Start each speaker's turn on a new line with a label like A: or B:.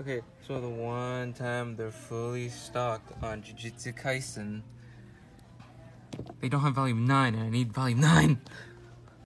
A: Okay, so the one time they're fully stocked on Jujutsu Kaisen, they don't have volume 9, and I need volume 9!